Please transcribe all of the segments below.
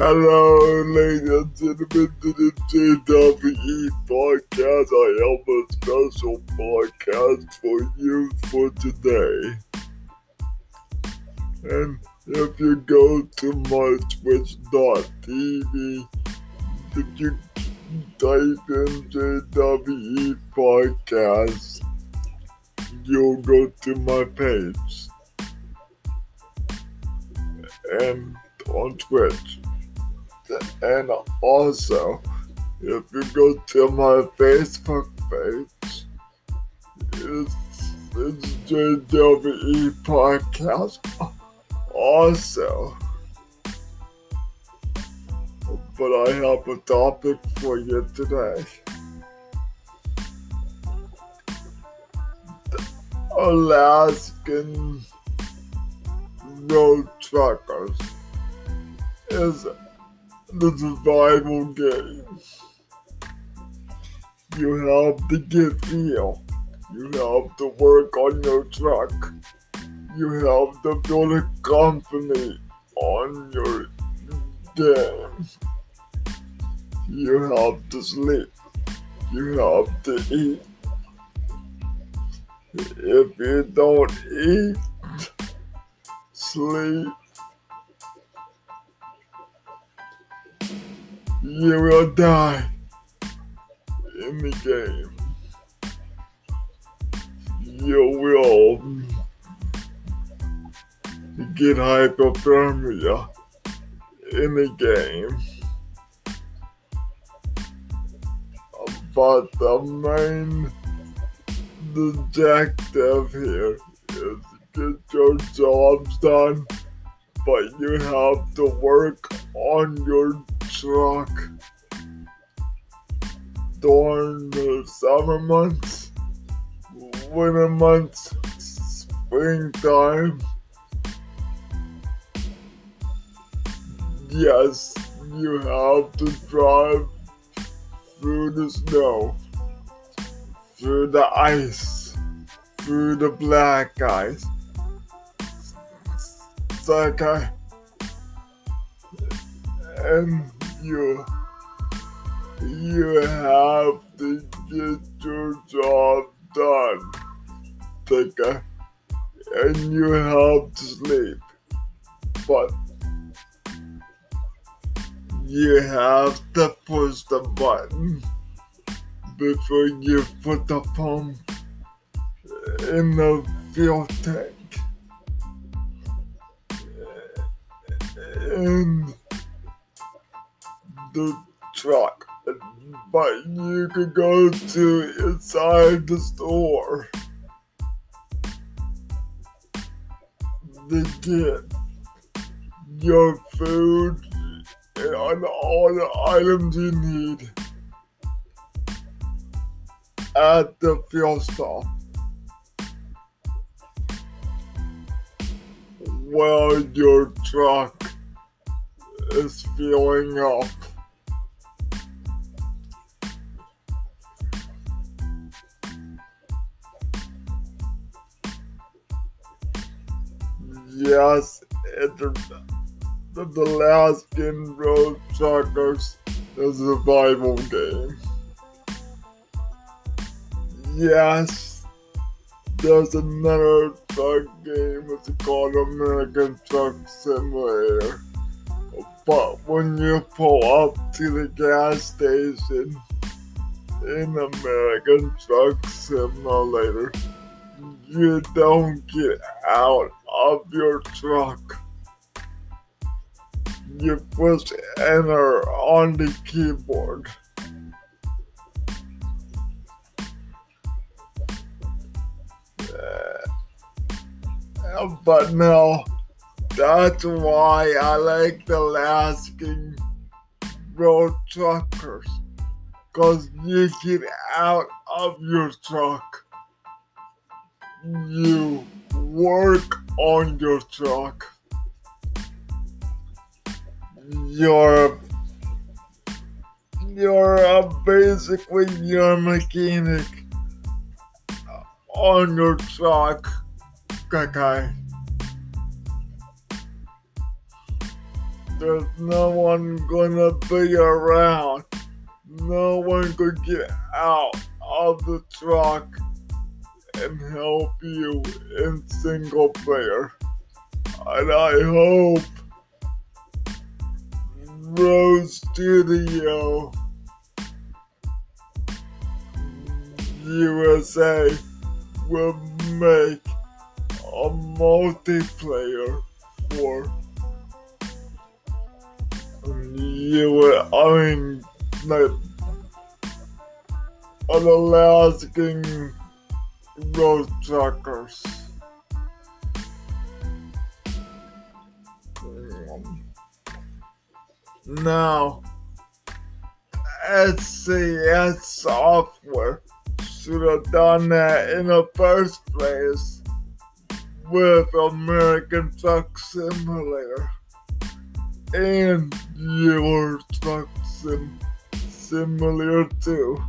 Hello, ladies and gentlemen, to the JWE podcast. I have a special podcast for you for today. And if you go to my twitch.tv, if you type in JWE podcast, you'll go to my page. And on Twitch. And also, if you go to my Facebook page, it's, it's JWE Podcast. Also, but I have a topic for you today. Alaskan road truckers is the survival game. You have to get fuel. You have to work on your truck. You have to build a company on your game. You have to sleep. You have to eat. If you don't eat, sleep, you will die in the game. You will get hypothermia in the game. But the main objective here is get your jobs done, but you have to work on your truck during the summer months, winter months, springtime. Yes, you have to drive through the snow, through the ice, through the black ice. Okay. And you you have to get your job done. Take a, and you have to sleep. But you have to push the button before you put the pump in the fuel tank. In the truck. But you could go to inside the store to get your food and all the items you need at the fuel stop. While your truck is filling up. Yes, it's the, the Alaskan Road Truckers the survival game. Yes, there's another truck game. It's called American Truck Simulator. But when you pull up to the gas station in American Truck Simulator, you don't get out of your truck. You push enter on the keyboard. Uh, but no, that's why I like the Alaskan road truckers. Cause you get out of your truck. You work on your truck. You're you're uh, basically your mechanic on your truck, okay? there's no one gonna be around. No one could get out of the truck and help you in single player. And I hope Road Studio USA will make a multiplayer for you. I mean, like, an Alaskan road truckers. Now, SCS software should have done that in the first place with American Truck Simulator and Euro Truck Sim Simulator 2,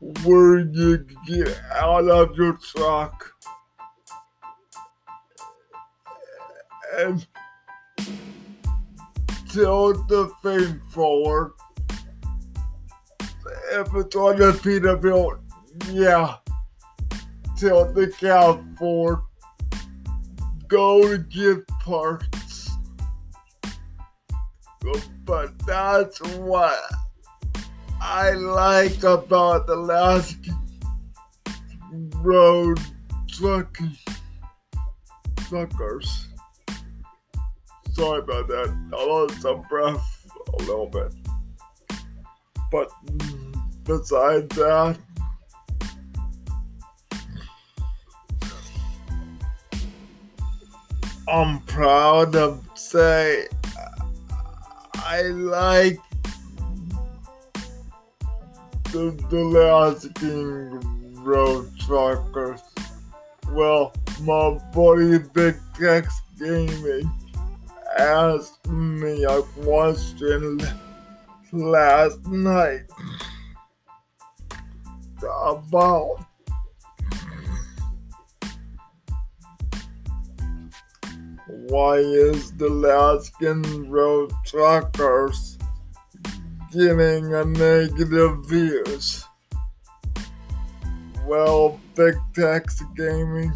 where you get out of your truck and tilt the thing forward. If it's on the Peterbilt, yeah, tilt the cab forward. Go to get parts. But that's what I like about the last road truckers. Sorry about that. I lost some breath a little bit. But besides that, I'm proud to say I like the, the Alaskan Road Truckers. Well, my buddy Big Tex Gaming asked me a question last night about why is the last Alaskan Road Truckers getting a negative views? Well, Big Tex Gaming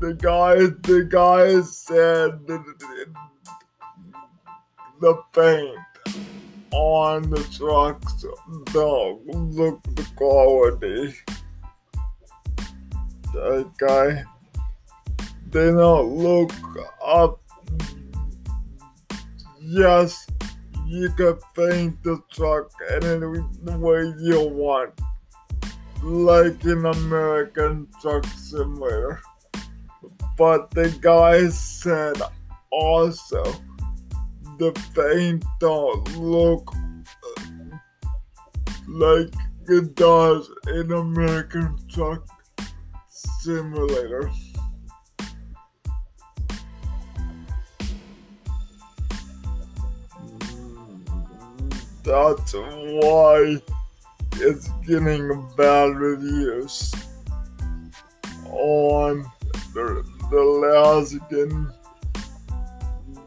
the guys, the guys said the, the paint on the trucks don't look the quality. That guy, they don't look up. Yes, you can paint the truck any way you want, like in American Truck Simulator. But the guy said also the paint don't look like it does in American Truck Simulator. That's why it's getting bad reviews on the, the Alaskan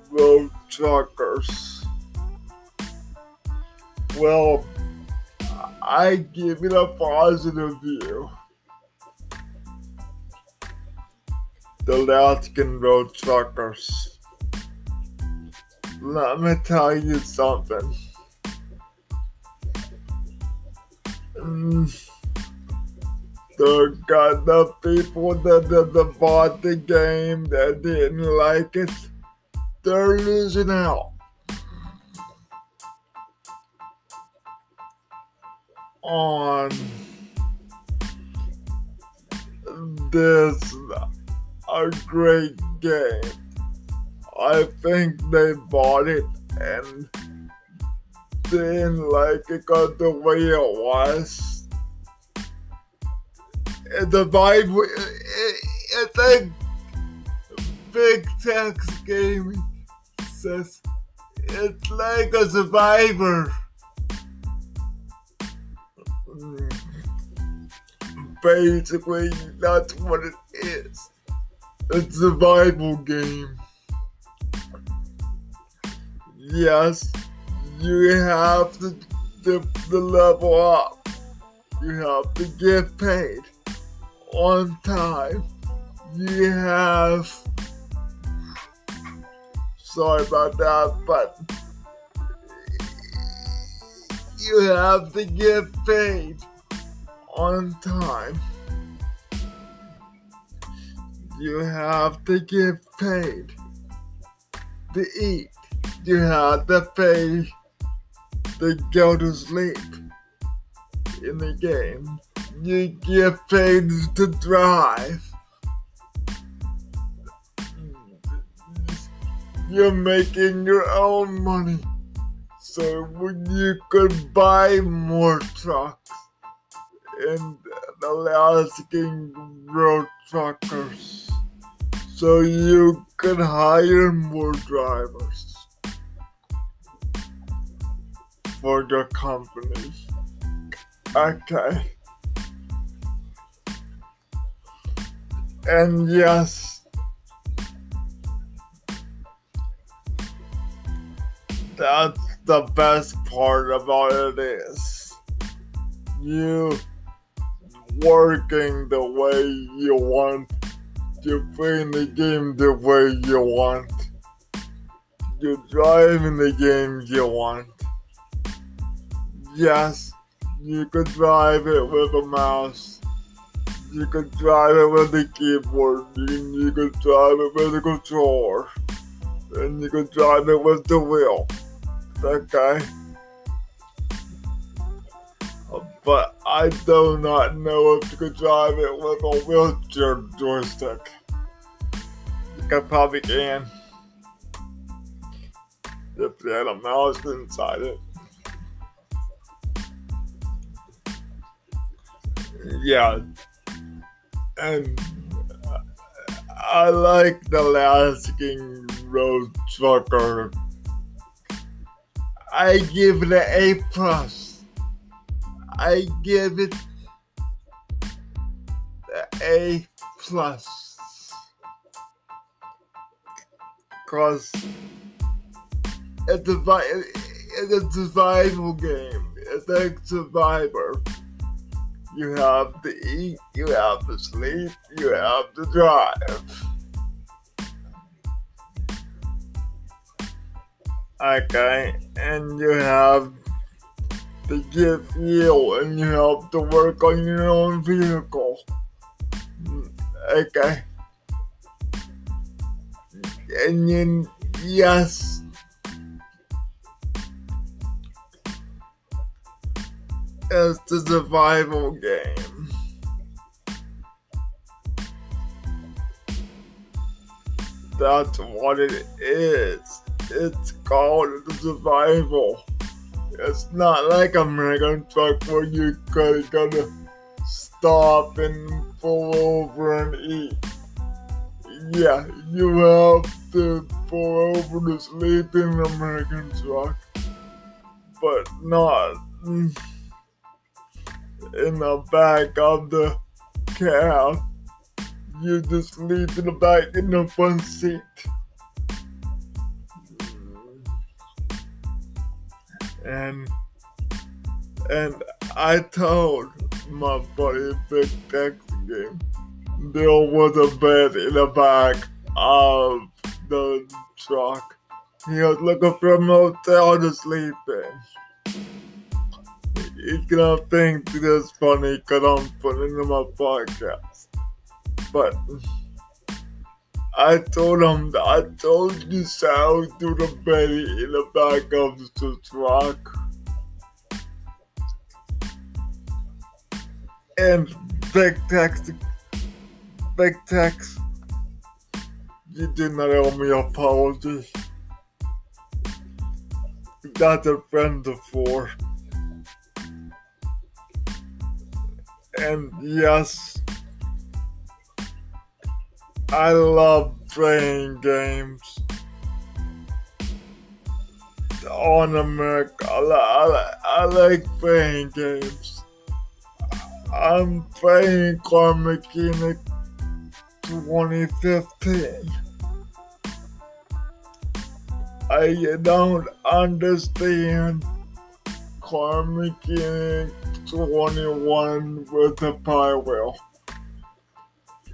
road truckers. Well, I give it a positive view. The Alaskan road truckers. Let me tell you something. The got the people that, that, that bought the game that didn't like it, they're losing out. On this a great game. I think they bought it and didn't like it got the way it was the vibe. It's a big Tex gaming says it's like a survivor. Basically, that's what it is. it is. A survival game. yes, you have to the, the level up. You have to get paid on time. You have sorry about that, but you have to get paid on time. You have to get paid to eat. You have to pay go to sleep in the game. You get paid to drive. You're making your own money. So you could buy more trucks and Alaskan road truckers so you can hire more drivers for the companies. Okay. And yes, that's the best part about it is you working the way you want, you playing the game the way you want, you're driving the game you want. Yes, you could drive it with a mouse. You could drive it with the keyboard. You, you could drive it with a controller. And you could drive it with the wheel. Okay? But I do not know if you could drive it with a wheelchair joystick. You probably can. If you had a mouse inside it. Yeah, and I like the Alaskan Road Trucker. I give it an A plus. I give it an A plus. Cause it's a, it's a survival game. It's a survivor. You have to eat, you have to sleep, you have to drive. Okay, and you have to get fuel and you have to work on your own vehicle. Okay. And then, yes, It's the survival game. That's what it is. It's called the survival. It's not like American truck where you gotta, gotta stop and pull over and eat. Yeah, you have to pull over to sleep in an American truck, but not. Mm, In the back of the cab. You just sleep in the back in the front seat. And and I told my buddy Big Game there was a bed in the back of the truck. He was looking for a motel to sleep in he's gonna think this funny because I'm putting in my podcast. But I told him, I told you so to the belly in the back of the truck. And Big Tex, Big Tex, you did not owe me apology. That's a friend of four. And yes, I love playing games on America. I, I, I like playing games. I'm playing Car Mechanic 2015. I don't understand car mechanic 21 with the pie wheel.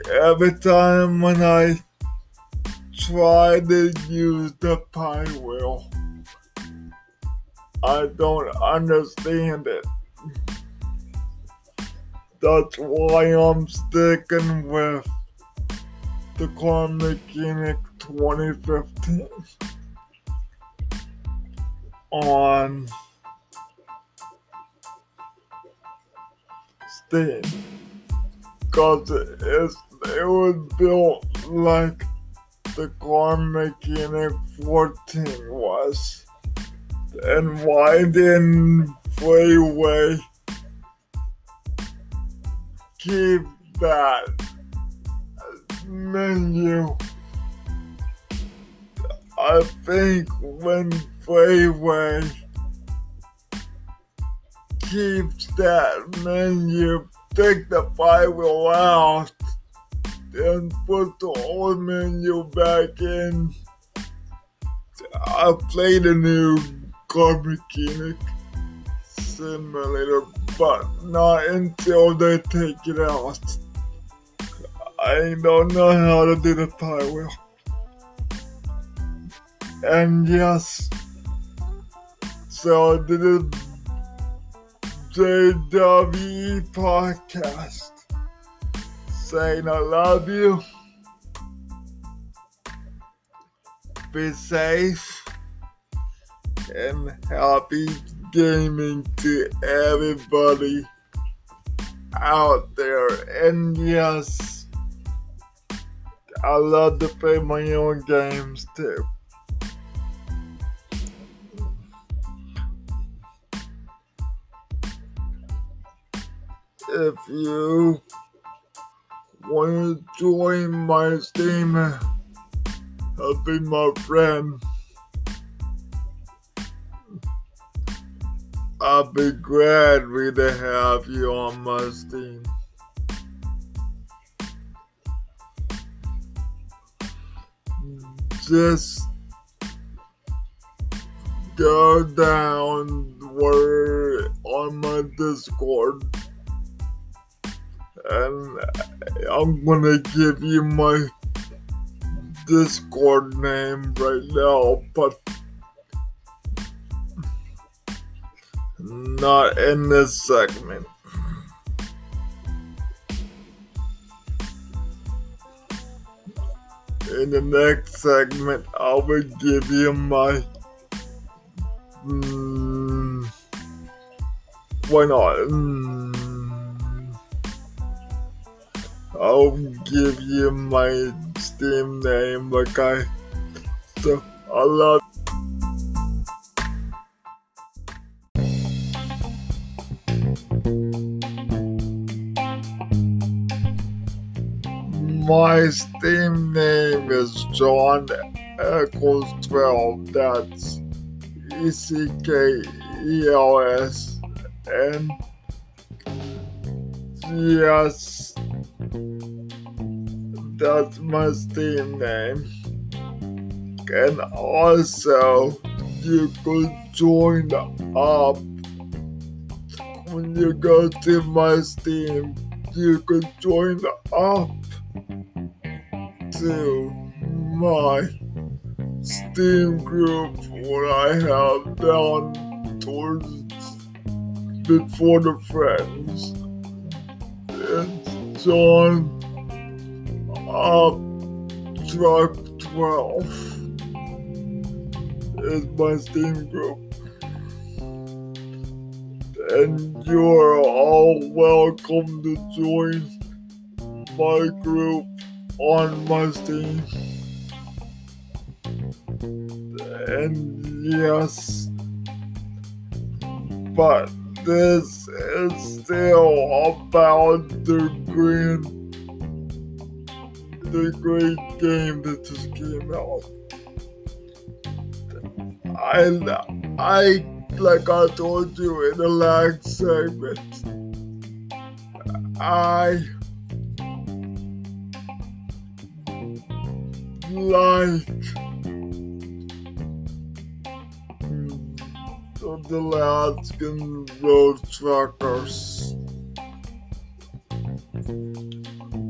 Every time when I try to use the pie wheel, I don't understand it. That's why I'm sticking with the Car Mechanic 2015 on Steam. Cause it, is, it was built like the Car Mechanic 14 was. And why didn't PlayWay keep that menu? I think when PlayWay keeps that menu, take the Bible out and put the old menu back in. I played a new car mechanic simulator, but not until they take it out. I don't know how to do the wheel. And yes, so I did a JWE podcast saying I love you. Be safe and happy gaming to everybody out there. And yes, I love to play my own games too. If you want to join my Steam, help be my friend. I'll be glad to have you on my Steam. Just go down where on my Discord and I'm gonna give you my Discord name right now, but not in this segment. In the next segment, I will give you my. Mm, why not? Mm, I'll give you my Steam name, I. So, I love. My Steam name is John Eckels 12. That's E C K E L S. And yes, that's my Steam name. And also, you could join up when you go to my Steam. You could join up to my Steam group what I have down towards before the friends. It's John Uh, Up Truck 12 is my Steam group. And you are all welcome to join my group on my Steam. And yes, but this is still about the green, the great game that just came out. I, I, like I told you in the last segment, I like the Alaskan road truckers.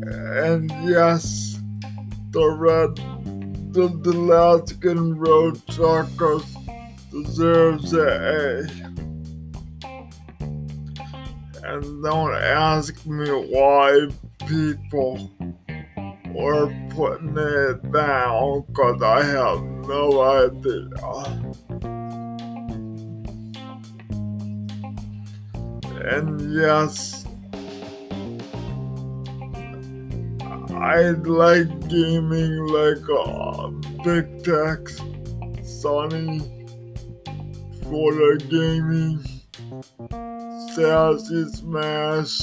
And yes, the red, the, the Alaskan road truckers deserves an A. And don't ask me why people were putting it down, cause I have no idea. And yes, I like gaming like uh, Big Tex, Sony, for the gaming, Sassy Smash,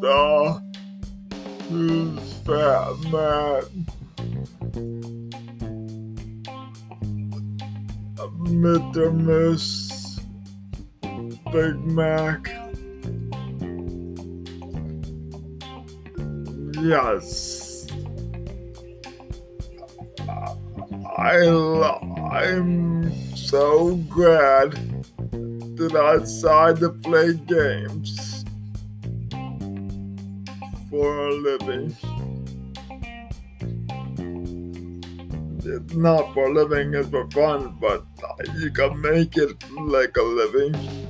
the Who's Fat Matt, Mr. Miss. Big Mac. Yes. I I'm so glad that I decided to play games for a living. It's not for living, it's for fun, but you can make it like a living.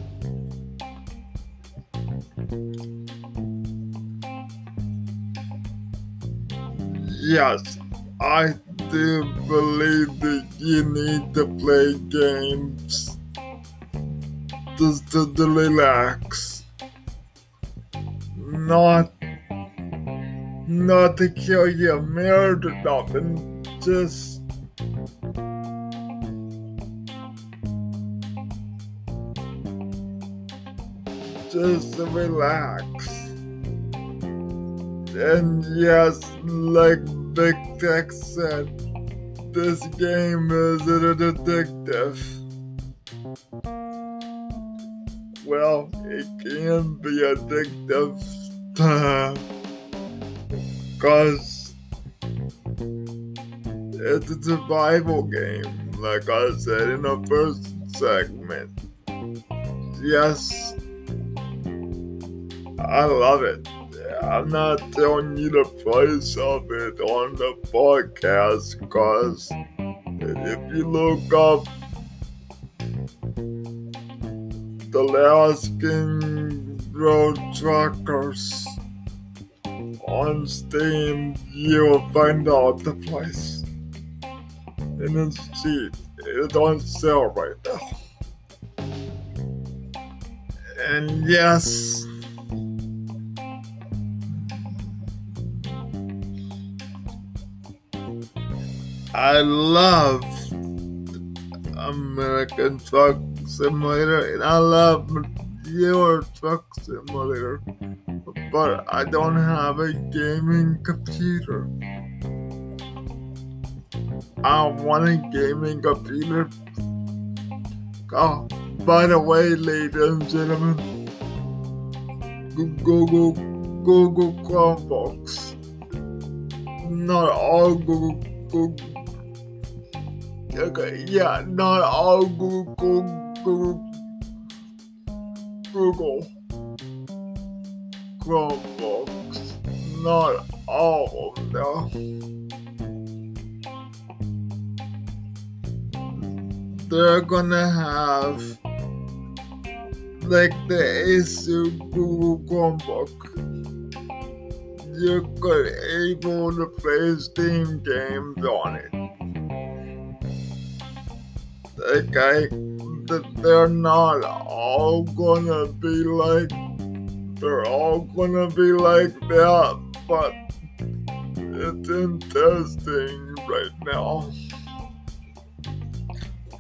Yes, I do believe that you need to play games just to, to relax. Not not to kill your marriage or nothing, just just relax. And yes, like Big Tex said, this game is addictive. Well, it can be addictive because it's a survival game, like I said in the first segment. Yes, I love it. I'm not telling you the price of it on the podcast because if you look up the Alaskan Road Truckers on Steam, you'll find out the price. And it's cheap. It's on sale right now. And yes, I love American Truck Simulator and I love Euro Truck Simulator, but I don't have a gaming computer. I want a gaming computer. Oh, by the way, ladies and gentlemen, Google Google Chromebooks. Not all Google Google Okay, yeah, not all Google, Google, Google Chromebooks, not all of them. They're gonna have like the Asus Google Chromebook. You're able to play Steam games on it okay? That they're not all gonna be like, they're all gonna be like that, but it's interesting right now.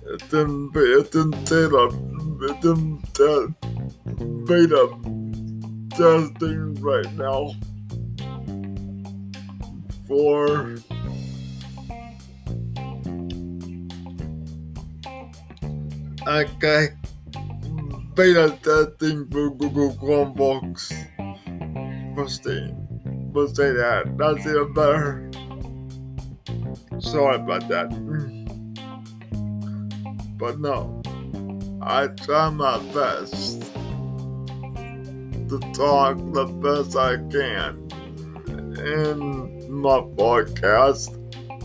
It's in, it's in beta, it's in te- beta testing right now for Beta testing for Google Chromebooks. We'll see. We'll say that. That's even better. Sorry about that. But no. I try my best to talk the best I can in my podcast.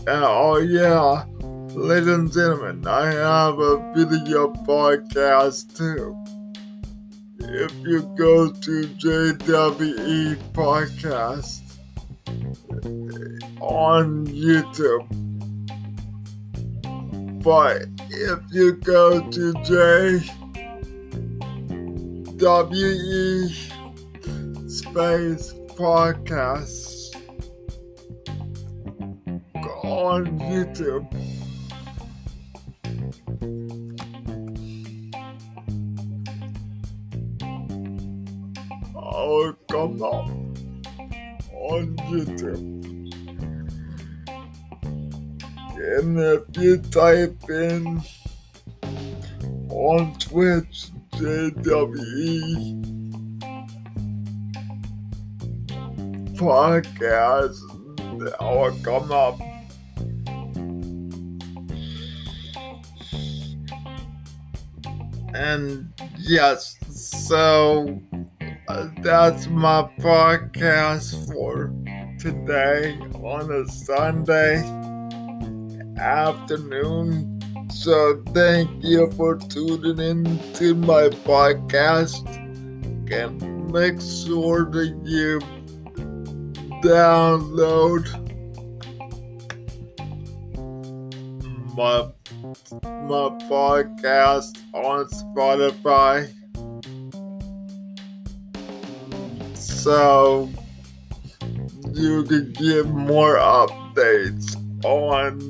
And oh yeah, ladies and gentlemen, I have a video podcast too. If you go to JWE Podcast eh, on YouTube, but if you go to JWE Space Podcast on YouTube. On. YouTube. And if you type in on Twitch, JWE podcast, that will come up. And yes, so that's my podcast for today on a Sunday afternoon. So thank you for tuning in to my podcast. And make sure that you download my my podcast on Spotify. So you can get more updates on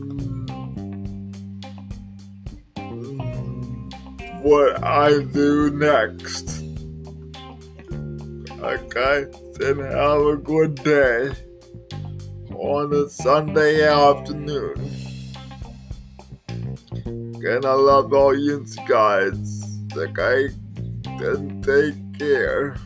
what I do next. Okay, then have a good day on a Sunday afternoon. And I love all you guys. Okay, then take care.